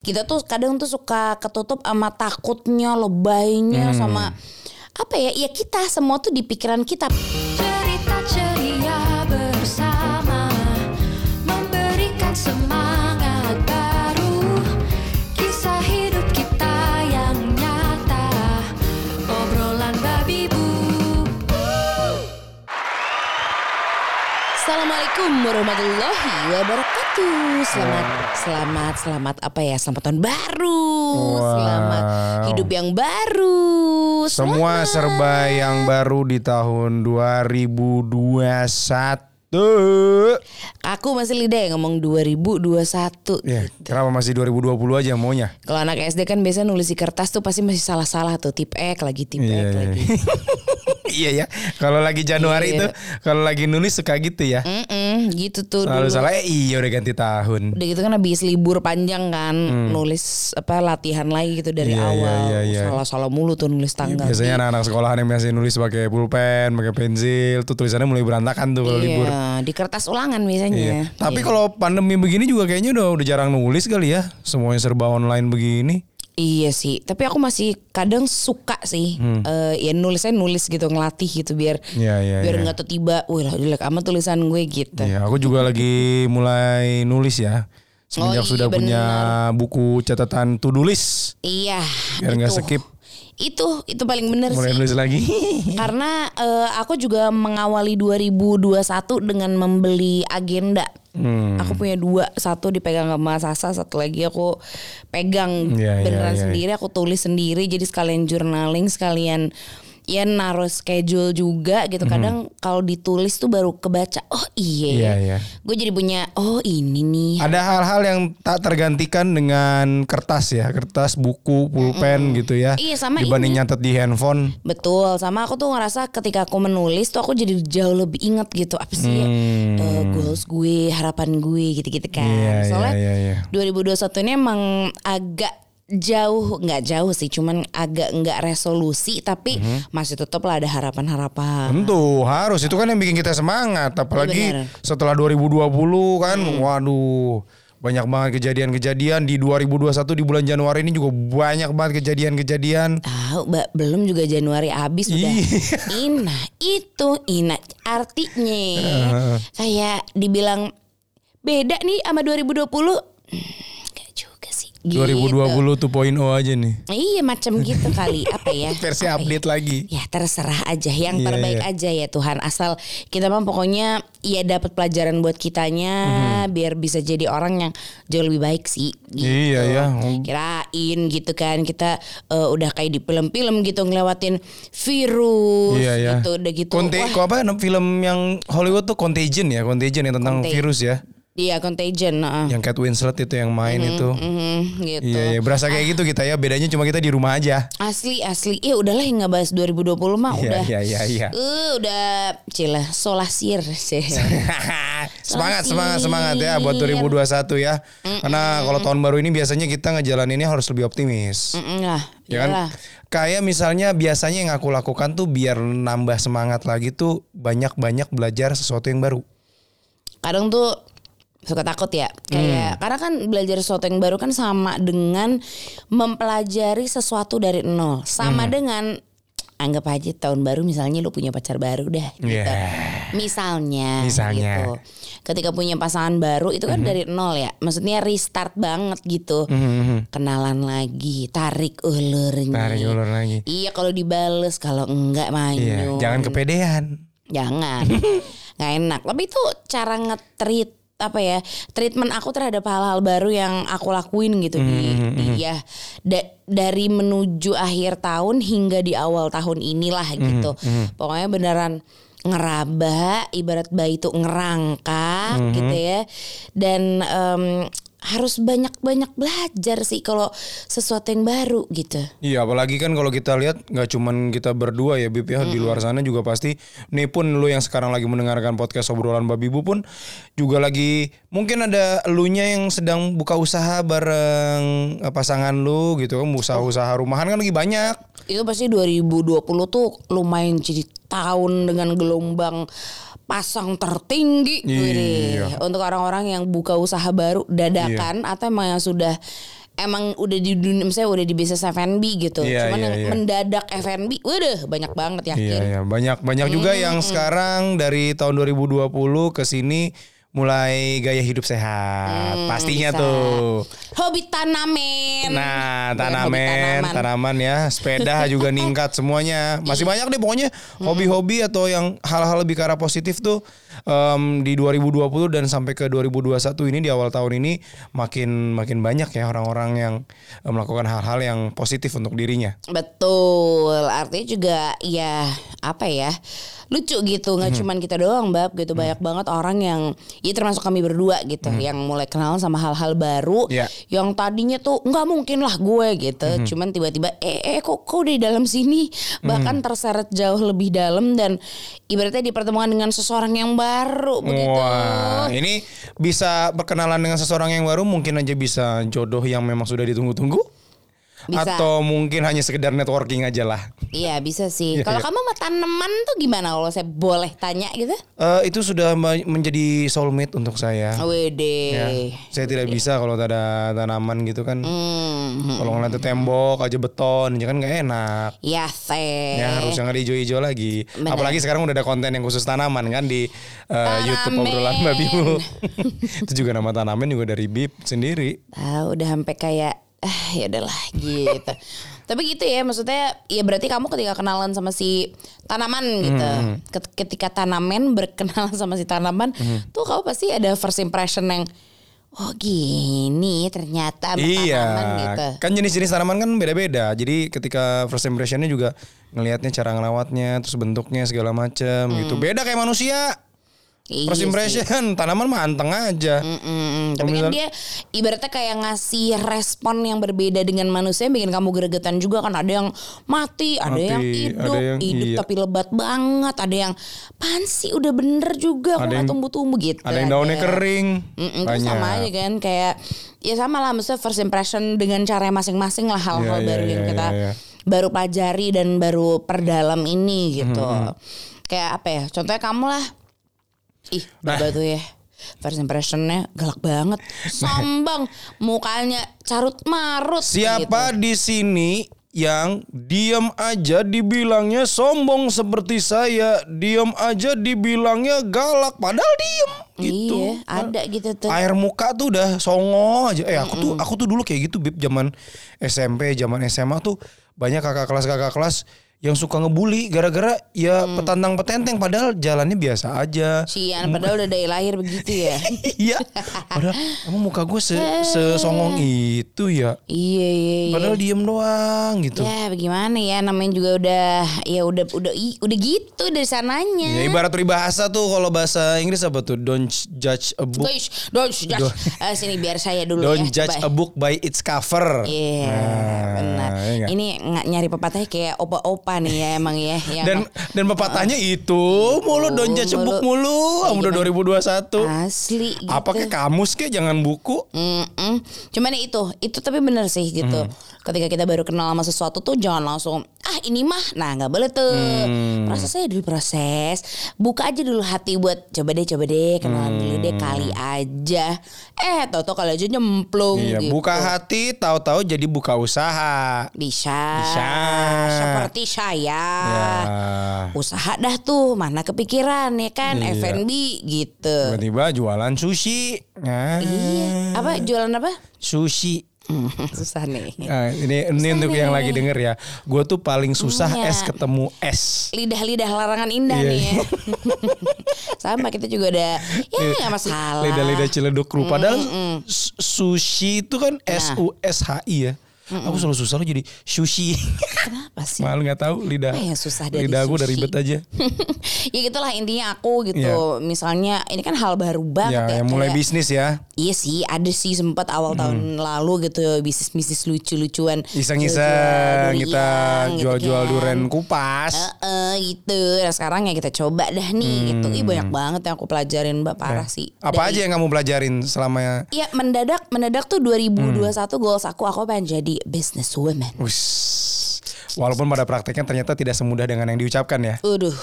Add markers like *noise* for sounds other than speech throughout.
kita tuh kadang tuh suka ketutup sama takutnya, lebaynya, sama apa ya? Ya kita semua tuh di pikiran kita. Cerita ceria bersama Memberikan semangat baru Kisah hidup kita yang nyata Obrolan babi bu Assalamualaikum warahmatullahi wabarakatuh. Selamat, selamat, selamat apa ya? Selamat tahun baru. Wow. Selamat hidup yang baru. Semua Selamat. serba yang baru di tahun 2021. Aku masih lidah ya ngomong 2021. Ya, kenapa masih 2020 aja maunya? Kalau anak SD kan biasa nulis di kertas tuh pasti masih salah-salah tuh tip X lagi tip Iya, X iya, lagi. *laughs* iya ya. Kalau lagi Januari Iya. itu, kalau lagi nulis suka gitu ya. Mm-mm, gitu tuh Selalu dulu. salah. Eh, iya udah ganti tahun. Udah gitu kan habis libur panjang kan nulis apa latihan lagi gitu dari. Iya, iya, awal. iya, iya. Salah-salah mulu tuh nulis tanggal. Biasanya anak-anak sekolahan yang masih nulis pakai pulpen, pakai pensil, tuh tulisannya mulai berantakan tuh kalau iya, libur. di kertas ulangan biasanya. Iya. Tapi Iya. kalau pandemi begini juga kayaknya udah udah jarang nulis kali ya. Semuanya serba online begini. Iya sih, tapi aku masih kadang suka sih, eh, ya nulisnya nulis gitu ngelatih gitu biar Hmm. Iya, iya, biar iya. nggak tuh tiba, wih lah jelek amat tulisan gue gitu. Iya, aku juga lagi mulai nulis ya. Semenjak Oh, iya, sudah punya buku catatan to do list. Iya. Biar nggak skip. Itu itu paling bener Mulai sih. nulis lagi. *laughs* Karena eh, aku juga mengawali 2021 dengan membeli agenda. Hmm. Aku punya dua, satu dipegang sama Sasa, satu lagi aku pegang Iya, iya, beneran iya. sendiri, aku tulis sendiri, jadi sekalian journaling, sekalian ya naruh schedule juga gitu. Kadang kalau ditulis tuh baru kebaca, oh iya, Hmm. Iya, iya. gue jadi punya, oh ini nih. Ada hal-hal yang tak tergantikan dengan kertas ya, kertas, buku, pulpen gitu ya. Iya, sama Dibanding ini. nyatet di handphone. Betul, sama aku tuh ngerasa ketika aku menulis tuh aku jadi jauh lebih inget gitu apa sih ya, eh, goals gue, harapan gue gitu-gitu kan. Hmm. Iya, Soalnya iya, iya. 2021 ini emang agak jauh, nggak jauh sih, cuman agak nggak resolusi tapi Mhm. masih tetap lah ada harapan-harapan. Tentu harus itu kan yang bikin kita semangat apalagi Bener. setelah 2020 kan waduh banyak banget kejadian-kejadian di 2021 di bulan Januari ini juga banyak banget kejadian-kejadian. Tahu, Mbak, belum juga Januari habis udah. Iya. Ina, itu Ina artinya kayak dibilang beda nih sama 2020. Hmm, Enggak juga sih. Gitu. 2020 2.0 aja nih. Iya macam gitu *laughs* kali apa ya Versi Apa ya? update lagi. Ya terserah aja yang Iya, terbaik iya. aja ya Tuhan asal kita mah pokoknya ya dapat pelajaran buat kitanya biar bisa jadi orang yang jauh lebih baik sih. Gitu. Iya, ya. Kirain gitu kan kita eh, udah kayak di film-film gitu ngelewatin virus Iya ya. gitu udah gitu. Conte, Wah, kok apa film yang Hollywood tuh Contagion ya, Contagion yang tentang Contagion. virus ya. Iya contagion. heeh. Yang Kate Winslet itu yang main itu. Mhm, gitu. Iya, iya, berasa kayak gitu kita ya. Bedanya cuma kita di rumah aja. Asli asli. Ya udahlah yang nggak bahas 2020 mah Iya, udah. iya, iya, iya. Eh, udah cila solasir sih. *laughs* semangat, semangat, semangat ya buat 2021 ya. Karena kalau tahun baru ini biasanya kita ngejalaninnya harus lebih optimis. Mm-mm lah, Ya kan? iyalah. Kayak misalnya biasanya yang aku lakukan tuh biar nambah semangat lagi tuh banyak-banyak belajar sesuatu yang baru. Kadang tuh suka takut ya, kayak karena kan belajar sesuatu yang baru kan sama dengan mempelajari sesuatu dari nol, sama dengan anggap aja tahun baru misalnya lu punya pacar baru dah gitu. Yeah. Misalnya, Misalnya. gitu. Ketika punya pasangan baru itu kan dari nol ya. Maksudnya restart banget gitu. Kenalan lagi, tarik ulurnya. Tarik ulur lagi. Iya kalau dibales, kalau enggak manyun. jangan kepedean. Jangan. *laughs* nggak enak. Tapi itu cara nge-treat apa ya treatment aku terhadap hal-hal baru yang aku lakuin gitu di, di- ya. Da- dari menuju akhir tahun hingga di awal tahun inilah gitu. pokoknya beneran ngeraba ibarat bayi itu ngerangkak gitu ya. Dan em, harus banyak-banyak belajar sih kalau sesuatu yang baru gitu Iya, apalagi kan kalau kita lihat nggak cuman kita berdua ya Bib ya di luar sana juga pasti nih pun lu yang sekarang lagi mendengarkan podcast obrolan babi bu pun juga lagi mungkin ada elunya yang sedang buka usaha bareng eh, pasangan lu gitu kan usaha-usaha rumahan kan lagi banyak. itu pasti 2020 tuh lumayan jadi tahun dengan gelombang pasang tertinggi Iya. Wih, untuk orang-orang yang buka usaha baru dadakan atau emang yang sudah emang udah di dunia misalnya udah di bisnis F&B gitu. Iya, Cuman iya, yang iya. mendadak F&B, waduh banyak banget Iya yakin. ya banyak banyak juga yang sekarang dari tahun 2020 ke sini mulai gaya hidup sehat. Pastinya Hmm, bisa. tuh. Hobi tanamen. Nah, tanamen, tanaman. tanaman ya, sepeda *laughs* juga ningkat semuanya. Masih banyak deh pokoknya hobi-hobi atau yang hal-hal lebih ke arah positif tuh em, di 2020 dan sampai ke 2021 ini di awal tahun ini makin makin banyak ya orang-orang yang eh, melakukan hal-hal yang positif untuk dirinya. Betul, artinya juga ya apa ya lucu gitu nggak Hmm. cuman kita doang bab gitu banyak banget orang yang ya termasuk kami berdua gitu yang mulai kenal sama hal-hal baru Hmm. Iya. yang tadinya tuh nggak mungkin lah gue gitu Hmm. cuman tiba-tiba eh, eh kok kok di dalam sini bahkan Hmm. terseret jauh lebih dalam dan ibaratnya dipertemukan dengan seseorang yang baru begitu Wah, ini bisa berkenalan dengan seseorang yang baru mungkin aja bisa jodoh yang memang sudah ditunggu-tunggu. Bisa. Atau mungkin hanya sekedar networking aja lah. iya bisa sih Iya, kalau iya. kamu sama tanaman tuh gimana kalau saya boleh tanya gitu Eh, itu sudah menjadi soulmate untuk saya. Wede. Ya, saya tidak bisa kalau ada tanaman gitu kan. Hmm. Kalau ngeliat tembok aja beton, ya kan nggak enak. Ya teh. Ya harus yang ada hijau-hijau lagi. Benar. Apalagi sekarang udah ada konten yang khusus tanaman kan di eh, YouTube obrolan Mbak Bimu. *laughs* itu juga nama tanaman juga dari Bib sendiri. Ah, udah sampai kayak ah ya udahlah gitu. *laughs* Tapi gitu ya maksudnya ya berarti kamu ketika kenalan sama si tanaman gitu. Hmm. Ket- Ketika tanaman berkenalan sama si tanaman Hmm. tuh kamu pasti ada first impression yang oh gini ternyata Iya, tanaman gitu. kan jenis-jenis tanaman kan beda-beda. Jadi ketika first impressionnya juga ngelihatnya cara ngelawatnya, terus bentuknya segala macam gitu. Beda kayak manusia. Iya First sih. impression tanaman mah anteng aja. Mm-mm. Tapi kan dia ibaratnya kayak ngasih respon yang berbeda dengan manusia yang bikin kamu gregetan juga kan ada yang mati, ada Mati, yang hidup, ada yang- hidup iya. tapi lebat banget, ada yang pansi udah bener juga Ada yang- tumbuh-tumbuh gitu. Ada yang daunnya kering. Mm-mm, itu Banyak. sama aja kan kayak ya sama lah maksudnya first impression dengan cara masing-masing lah hal-hal Iya, iya, baru yang iya, kita iya, iya. baru pelajari dan baru perdalam ini gitu. Kayak apa ya? Contohnya kamu lah. Ih, Nah. Baba tuh ya. First impressionnya galak banget, sombong, mukanya carut marut. Siapa gitu. di sini yang diam aja dibilangnya sombong seperti saya, diam aja dibilangnya galak padahal diem gitu. Iya, ada gitu tuh. Air muka tuh udah songo aja. Eh aku tuh aku tuh dulu kayak gitu Bib zaman SMP, zaman SMA tuh banyak kakak kelas kakak kelas yang suka ngebully gara-gara ya Mm. petantang petenteng padahal jalannya biasa aja. Sian, padahal udah dari lahir begitu ya. *laughs* Iya. Padahal emang muka gue se sesongong itu ya. iya, iya, iya. Padahal diem doang gitu. Ya bagaimana ya namanya juga udah ya udah udah i- udah gitu dari sananya. Ya ibarat peribahasa tuh kalau bahasa Inggris apa tuh? Don't judge a book. Guys, don't judge. Don't- *laughs* Eh, sini biar saya dulu Don't ya. judge coba. a book by its cover. Iya, Nah, benar. nggak? Ini nggak nyari pepatahnya kayak opa-opa nih ya emang ya. *laughs* Yang Dan dan pepatahnya itu mulu don't judge a book mulu. Iya, Udah 2021. asli gitu. Apa ke kamus ke jangan buku. Mm-mm. Cuman ya itu, itu tapi bener sih gitu. Hmm. Ketika kita baru kenal sama sesuatu tuh jangan langsung ah ini mah, nah nggak boleh tuh. Hmm. Proses aja dulu proses, buka aja dulu hati buat coba deh coba deh kenalan dulu deh kali aja. Eh tau-tau kali aja nyemplung. Iya, gitu. buka hati tahu-tahu jadi buka usaha. Bisa. Bisa. Seperti saya. Ya. Usaha dah tuh, mana kepikiran ya kan Iya. F&B gitu. Tiba-tiba jualan sushi. Nah, Iya. Apa jualan apa? Sushi. *laughs* Susah nih. Nah, ini ini untuk yang lagi denger ya. Gue tuh paling susah Iya. es ketemu es. lidah-lidah larangan indah Iya. nih ya. *laughs* Sama kita juga ada ya nggak masalah. Lidah-lidah ciledug kru. Padahal s- sushi itu kan Nah. S U S H I ya. Aku selalu susah lo jadi sushi. Kenapa sih? Malu nggak tahu lidah. Yang susah dari lidah aku udah ribet aja. *laughs* ya gitulah intinya aku gitu. Misalnya ini kan hal baru banget ya. ya, yang mulai kayak- bisnis ya. Iya sih, ada sih sempat awal tahun lalu gitu bisnis-bisnis lucu-lucuan. Iseng-iseng kita gitu jual-jual kan. durian kupas. Heeh, gitu. Nah sekarang ya kita coba dah nih gitu. Ih banyak banget yang aku pelajarin mbak parah sih. Hmm. Apa Dari- aja yang kamu pelajarin selama Iya mendadak mendadak tuh 2021 Hmm. goals aku aku pengen jadi business woman. Wis. Walaupun pada prakteknya ternyata tidak semudah dengan yang diucapkan ya. Aduh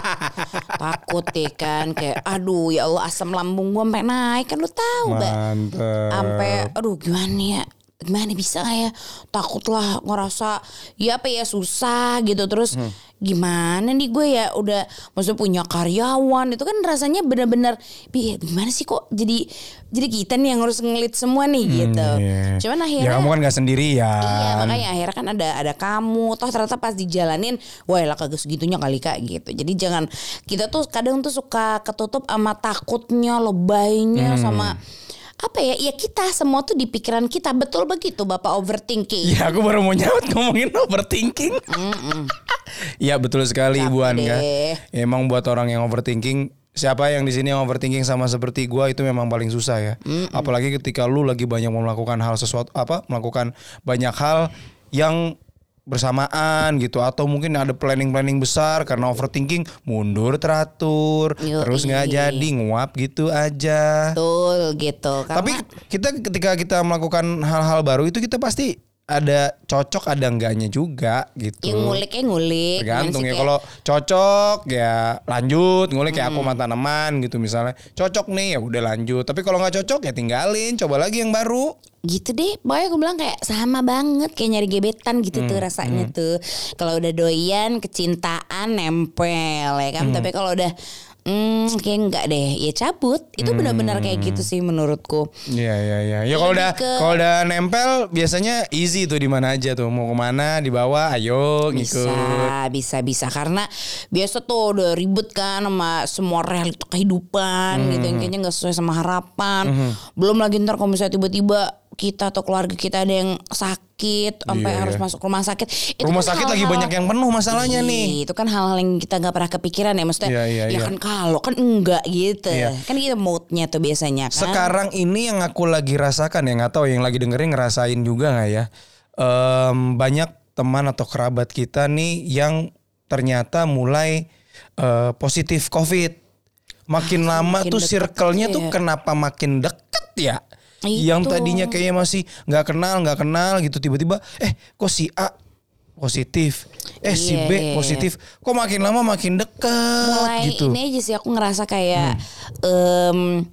*laughs* Takut deh kan Kayak aduh ya Allah asam lambung gue sampai naik kan lu tahu mbak. Sampai aduh gimana ya gimana bisa ya takut lah ngerasa ya apa ya susah gitu terus Hmm. gimana nih gue ya udah maksudnya punya karyawan itu kan rasanya benar-benar "Bi, gimana sih kok jadi jadi kita nih yang harus ngelit semua nih gitu Iya. cuman Ya akhirnya kamu kan gak sendirian. Iya makanya akhirnya kan ada ada kamu toh ternyata pas dijalanin wah lah kagak segitunya kali kak gitu jadi jangan kita tuh kadang tuh suka ketutup sama takutnya lebaynya Hmm. sama apa ya ya kita semua tuh di pikiran kita betul begitu bapak overthinking Ya aku baru mau nyaut ngomongin overthinking. *laughs* Iya betul sekali Ibu Angga. deh. Ya, Emang buat orang yang overthinking Siapa yang di sini yang overthinking sama seperti gua itu memang paling susah ya. Apalagi ketika lu lagi banyak mau melakukan hal sesuatu apa melakukan banyak hal yang bersamaan gitu atau mungkin ada planning-planning besar karena overthinking mundur teratur Yoi. terus nggak jadi nguap gitu aja. betul gitu karena Tapi kita ketika kita melakukan hal-hal baru itu kita pasti ada cocok ada enggaknya juga gitu. yang nguliknya ngulik Tergantung ya kayak- kalau cocok ya lanjut ngulik kayak Hmm. aku sama tanaman gitu misalnya. Cocok nih ya udah lanjut. Tapi kalau nggak cocok ya tinggalin coba lagi yang baru. Gitu deh pokoknya gue bilang kayak sama banget kayak nyari gebetan gitu tuh rasanya tuh. Kalau udah doyan kecintaan nempel ya kan? Tapi kalau udah hmm, kayak enggak deh. Ya cabut. Itu benar-benar kayak gitu sih menurutku. Iya iya iya. Ya kalau udah ke- kalau udah nempel biasanya easy tuh di mana aja tuh. Mau ke mana di bawah ayo ngikut. bisa bisa. Bisa karena biasa tuh udah ribet kan sama semua realita kehidupan gitu. Hmm. yang kayaknya nggak sesuai sama harapan. Belum lagi ntar kalau misalnya tiba-tiba kita atau keluarga kita ada yang sakit sampai Iya, harus iya. masuk rumah sakit Itu Rumah kan sakit lagi banyak yang penuh masalahnya Iya, nih. itu kan hal-hal yang kita nggak pernah kepikiran ya maksudnya Iya, iya, ya iya. kan kalau kan enggak gitu Iya. kan kita moodnya tuh biasanya kan Sekarang ini yang aku lagi rasakan ya nggak tahu yang lagi dengerin ngerasain juga nggak ya. Em, banyak teman atau kerabat kita nih yang ternyata mulai eh, positif COVID. Makin lama makin tuh circle-nya tuh tuh ya. kenapa makin deket ya? Itu. Yang tadinya kayaknya masih nggak kenal nggak kenal gitu tiba-tiba eh kok si A positif, eh si Iya, B iya, positif, kok makin lama makin deket mulai gitu. ini aja sih aku ngerasa kayak Hmm. em,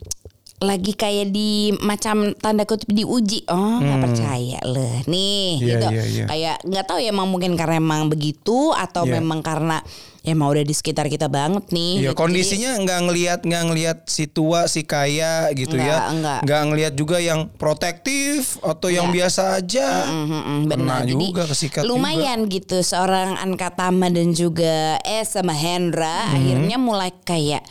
lagi kayak di macam tanda kutip diuji oh nggak percaya loh nih Hmm. Iya, gitu iya, iya. kayak nggak tahu ya emang mungkin karena emang begitu atau Iya. memang karena ya emang udah di sekitar kita banget nih Iya gitu. kondisinya nggak ngelihat nggak ngelihat si tua si kaya gitu Enggak, ya enggak. nggak ngelihat juga yang protektif atau yang biasa aja Mm, mm, mm, kena benar. Jadi juga kesikat lumayan gitu seorang Anka Tama dan juga eh sama Hendra Hmm. akhirnya mulai kayak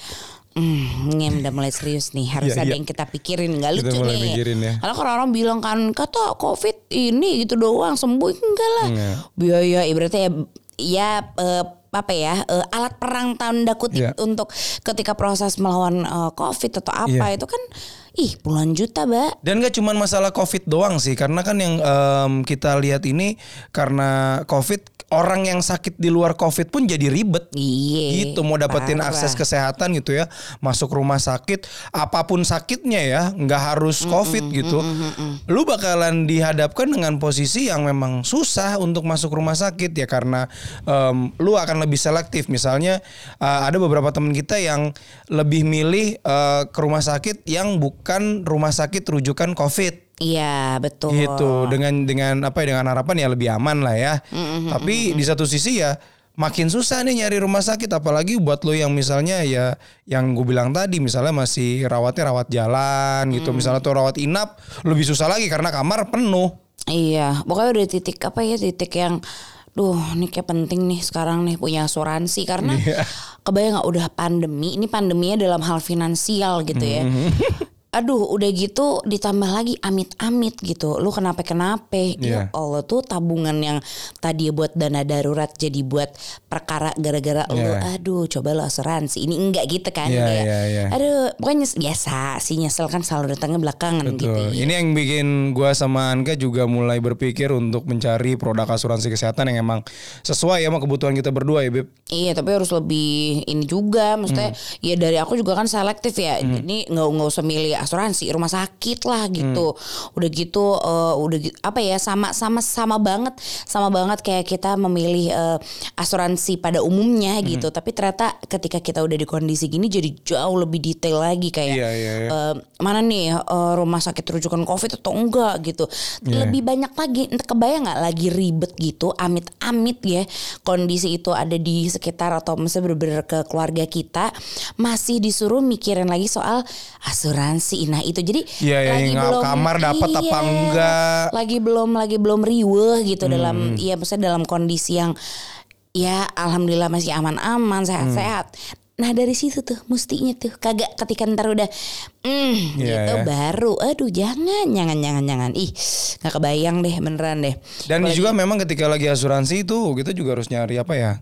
Hmm, ini udah mulai serius nih harus Iya, ada iya. yang kita pikirin nggak Kita lucu mulai nih. mikirin ya. Karena kalau orang bilang kan kata covid ini gitu doang sembuh enggak lah. Enggak. Biaya ibaratnya ya, ya eh, apa ya eh, alat perang tanda kutip Iya. untuk ketika proses melawan eh, covid atau apa Iya. itu kan ih puluhan juta mbak. Dan gak cuma masalah COVID doang sih, karena kan yang em, kita lihat ini karena COVID orang yang sakit di luar COVID pun jadi ribet. Iya. gitu mau dapetin parah. akses kesehatan gitu ya masuk rumah sakit apa pun sakitnya ya nggak harus covid gitu lu bakalan dihadapkan dengan posisi yang memang susah untuk masuk rumah sakit ya karena em, lu akan lebih selektif misalnya eh, ada beberapa teman kita yang lebih milih eh, ke rumah sakit yang bukan rumah sakit rujukan covid. Iya betul. gitu. Dengan dengan apa ya dengan harapan ya lebih aman lah ya. Tapi di satu sisi ya makin susah nih nyari rumah sakit. Apalagi buat lo yang misalnya ya yang gue bilang tadi misalnya masih rawatnya rawat jalan gitu. Misalnya tuh rawat inap lebih susah lagi karena kamar penuh. Iya, pokoknya udah titik apa ya titik yang Duh, ini kayak penting nih sekarang nih punya asuransi. Karena Iya. kebayang nggak udah pandemi, ini pandeminya dalam hal finansial gitu ya. Mm-hmm. *laughs* Aduh, udah gitu ditambah lagi amit-amit gitu. Lu kenapa kenapa? Ya Iya. Allah tuh tabungan yang tadi buat dana darurat jadi buat perkara gara-gara lu Iya. aduh coba lu asuransi. Ini enggak gitu kan Iya, kayak iya, iya. aduh, pokoknya biasa sih nyesel kan selalu datangnya belakangan gitu. Betul. Ini yang bikin gua sama Anka juga mulai berpikir untuk mencari produk asuransi kesehatan yang emang sesuai ya sama kebutuhan kita berdua ya Beb. Iya tapi harus lebih ini juga maksudnya Hmm. ya dari aku juga kan selektif ya ini nggak nggak usah milih asuransi rumah sakit lah gitu. Udah gitu eh, udah gi- apa ya sama sama sama banget sama banget kayak kita memilih eh, asuransi pada umumnya gitu. Tapi ternyata ketika kita udah di kondisi gini jadi jauh lebih detail lagi kayak Iya, iya, iya. eh, mana nih eh, rumah sakit rujukan covid atau enggak gitu. Iya. Lebih banyak lagi entah kebayang nggak lagi ribet gitu amit-amit ya kondisi itu ada di sekitar atau misalnya bener-bener ke keluarga kita masih disuruh mikirin lagi soal asuransi nah itu jadi Iya, iya, nggak kamar dapat apa enggak. lagi belum lagi belum riweh gitu Hmm. dalam iya maksudnya dalam kondisi yang ya alhamdulillah masih aman-aman sehat-sehat Hmm. Nah dari situ tuh mustinya tuh kagak ketika ntar udah mm, Iya, gitu iya. baru aduh jangan jangan jangan jangan ih nggak kebayang deh beneran deh Dan Apalagi- juga memang ketika lagi asuransi itu kita juga harus nyari apa ya?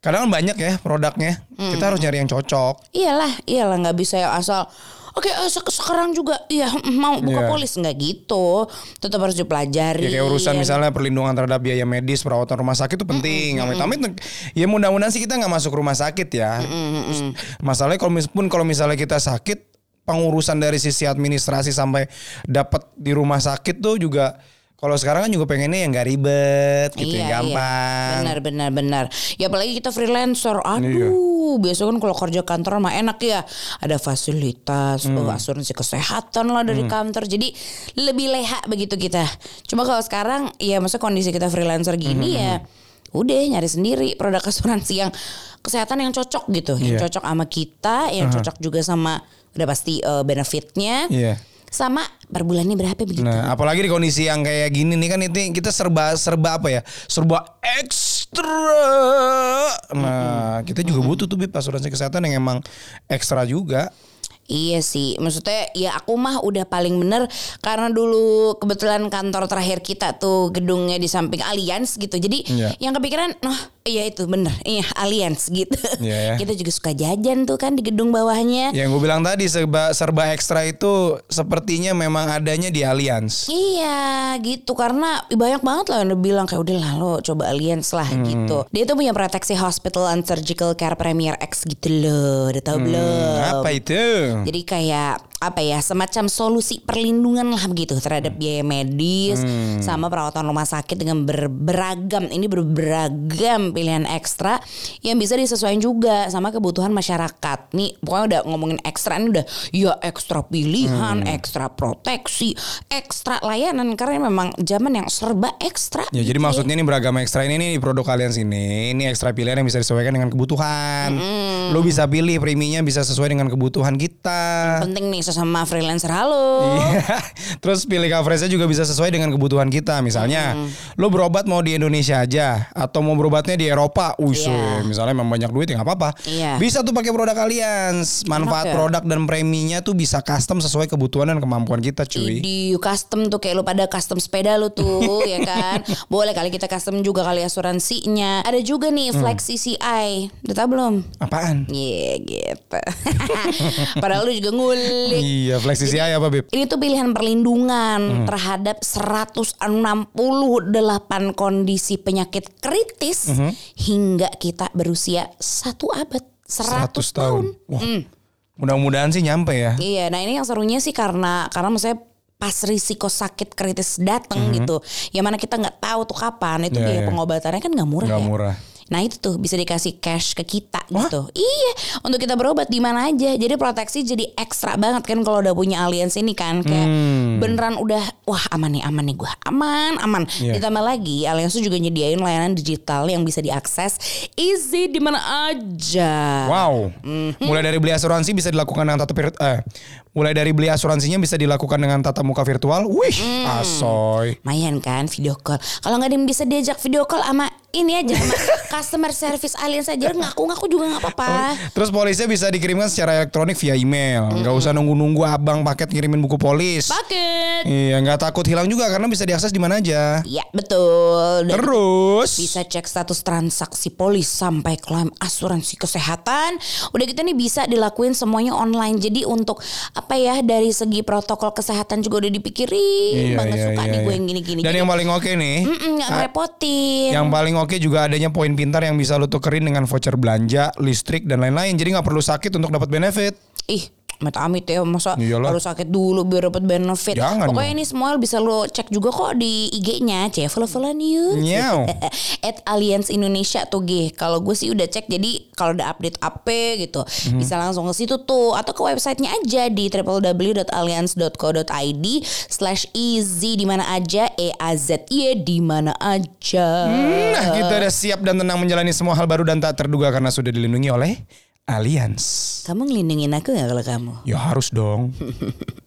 Kadang banyak ya produknya. Kita harus nyari yang cocok. iyalah iyalah nggak bisa ya asal Oke eh, sek- sekarang juga iya mm, *laughs* mau buka Iya. polis nggak gitu tetap harus dipelajari Ya kayak urusan ya. misalnya perlindungan terhadap biaya medis, perawatan rumah sakit itu penting. Amit-amit ya mudah-mudahan sih kita nggak masuk rumah sakit ya. Terus Masalahnya kalau pun kalau misalnya kita sakit, pengurusan dari sisi administrasi sampai dapat di rumah sakit tuh juga kalau sekarang kan juga pengennya yang nggak ribet gitu, yang gampang. Benar benar benar. Ya apalagi kita freelancer. Iya. Aduh, biasa kan kalau kerja kantor mah enak ya. Ada fasilitas, Hmm. asuransi kesehatan lah dari kantor. Jadi lebih leha begitu kita. Cuma kalau sekarang ya masa kondisi kita freelancer gini Hmm, ya udah nyari sendiri produk *laughs* asuransi yang kesehatan yang cocok gitu, yang Iya. cocok sama kita, yang cocok juga sama udah pasti eh, benefitnya. Iya. Sama per bulannya berapa begitu. Nah, apalagi di kondisi yang kayak gini nih kan itu kita serba serba apa ya? Serba ekstra. Nah, kita juga butuh tuh Bib asuransi kesehatan yang emang ekstra juga. Iya sih, maksudnya ya aku mah udah paling bener karena dulu kebetulan kantor terakhir kita tuh gedungnya di samping Allianz gitu. Jadi Iya. yang kepikiran, oh iya itu bener, iya Allianz gitu. Iya ya. Kita juga suka jajan tuh kan di gedung bawahnya. Yang gue bilang tadi serba serba ekstra itu sepertinya memang adanya di Allianz. Iya gitu karena banyak banget lah yang udah bilang kayak udah lah lo coba Allianz lah Hmm. gitu. Dia tuh punya proteksi hospital and surgical care Premier X gitu loh, udah tau belum? Hmm, Apa itu? Jadi kayak apa ya semacam solusi perlindungan lah begitu terhadap biaya medis Hmm. sama perawatan rumah sakit dengan ber- beragam ini ber- beragam pilihan ekstra yang bisa disesuaikan juga sama kebutuhan masyarakat. Nih pokoknya udah ngomongin ekstra ini udah ya ekstra pilihan, Hmm. ekstra proteksi, ekstra layanan karena memang zaman yang serba ekstra. Ya jadi gitu maksudnya ini beragam ekstra ini nih produk kalian sini. Ini ekstra pilihan yang bisa disesuaikan dengan kebutuhan. Lo bisa pilih preminya bisa sesuai dengan kebutuhan kita. Penting nih sesama freelancer halo. Iya. Terus pilih coveragenya juga bisa sesuai dengan kebutuhan kita. Misalnya, lo berobat mau di Indonesia aja atau mau berobatnya di Eropa. Wih, Iya. misalnya memang banyak duit ya nggak apa-apa. Iya. Bisa tuh pakai produk kalian. Manfaat Enak ya? produk dan preminya tuh bisa custom sesuai kebutuhan dan kemampuan kita, cuy. di custom tuh kayak lu pada custom sepeda lu tuh *laughs* ya kan boleh kali kita custom juga kali asuransinya ada juga nih Hmm. flex CCI udah tau belum Apaan? Iya gitu *laughs* Padahal lu juga ngulik Iya, flexi CI apa, Bib? Ini tuh pilihan perlindungan Hmm. terhadap 168 kondisi penyakit kritis Hmm. hingga kita berusia satu abad 100, 100 tahun. Wah. Mudah-mudahan sih nyampe ya. Iya, nah ini yang serunya sih karena karena maksudnya pas risiko sakit kritis datang gitu, yang mana kita nggak tahu tuh kapan itu. Iya, biaya iya. pengobatannya kan nggak murah Nggak ya. murah. Nah itu tuh bisa dikasih cash ke kita gitu. Iya, untuk kita berobat di mana aja. Jadi proteksi jadi ekstra banget kan kalau udah punya aliansi ini kan kayak Hmm. beneran udah wah aman nih aman nih gua aman aman. Iya. Ditambah lagi aliansi juga nyediain layanan digital yang bisa diakses easy di mana aja. Wow. Mhm. Mulai dari beli asuransi bisa dilakukan dengan vir- eh mulai dari beli asuransinya bisa dilakukan dengan tatap muka virtual. Wih, Hmm. asoy. Lumayan kan video call. Kalau nggak ada yang bisa diajak video call sama ini aja sama *laughs* customer service alien saja ngaku-ngaku juga nggak apa-apa. Terus polisnya bisa dikirimkan secara elektronik via email. Nggak usah nunggu-nunggu abang paket ngirimin buku polis. Paket. Iya, nggak takut hilang juga karena bisa diakses di mana aja. Ya betul. Dan Terus bisa cek status transaksi polis sampai klaim asuransi kesehatan. Udah gitu nih bisa dilakuin semuanya online. Jadi untuk apa ya dari segi protokol kesehatan juga udah dipikirin Iya, banget iya, suka iya, nih gue iya. yang gini-gini. Dan Jadi, yang paling oke nih, mm-mm, nggak ah, ngerepotin. yang paling oke juga adanya poin pintar yang bisa lo tukerin dengan voucher belanja, listrik dan lain-lain. Jadi nggak perlu sakit untuk dapat benefit. Ih amit-amit ya masa Iyalah. harus sakit dulu biar dapat benefit. Jangan Pokoknya dong. ini semua bisa lo cek juga kok di IG-nya C follow-followan yuk. *laughs* At Alliance Indonesia tuh G. Kalau gue sih udah cek jadi kalau ada update apa gitu Mhm. bisa langsung ke situ tuh atau ke websitenya aja di www.alliance.co.id slash easy di mana aja e a z y di mana aja. Nah, kita udah siap dan tenang menjalani semua hal baru dan tak terduga karena sudah dilindungi oleh Alliance. Kamu ngelindungin aku gak kalau kamu? Ya harus dong. *laughs*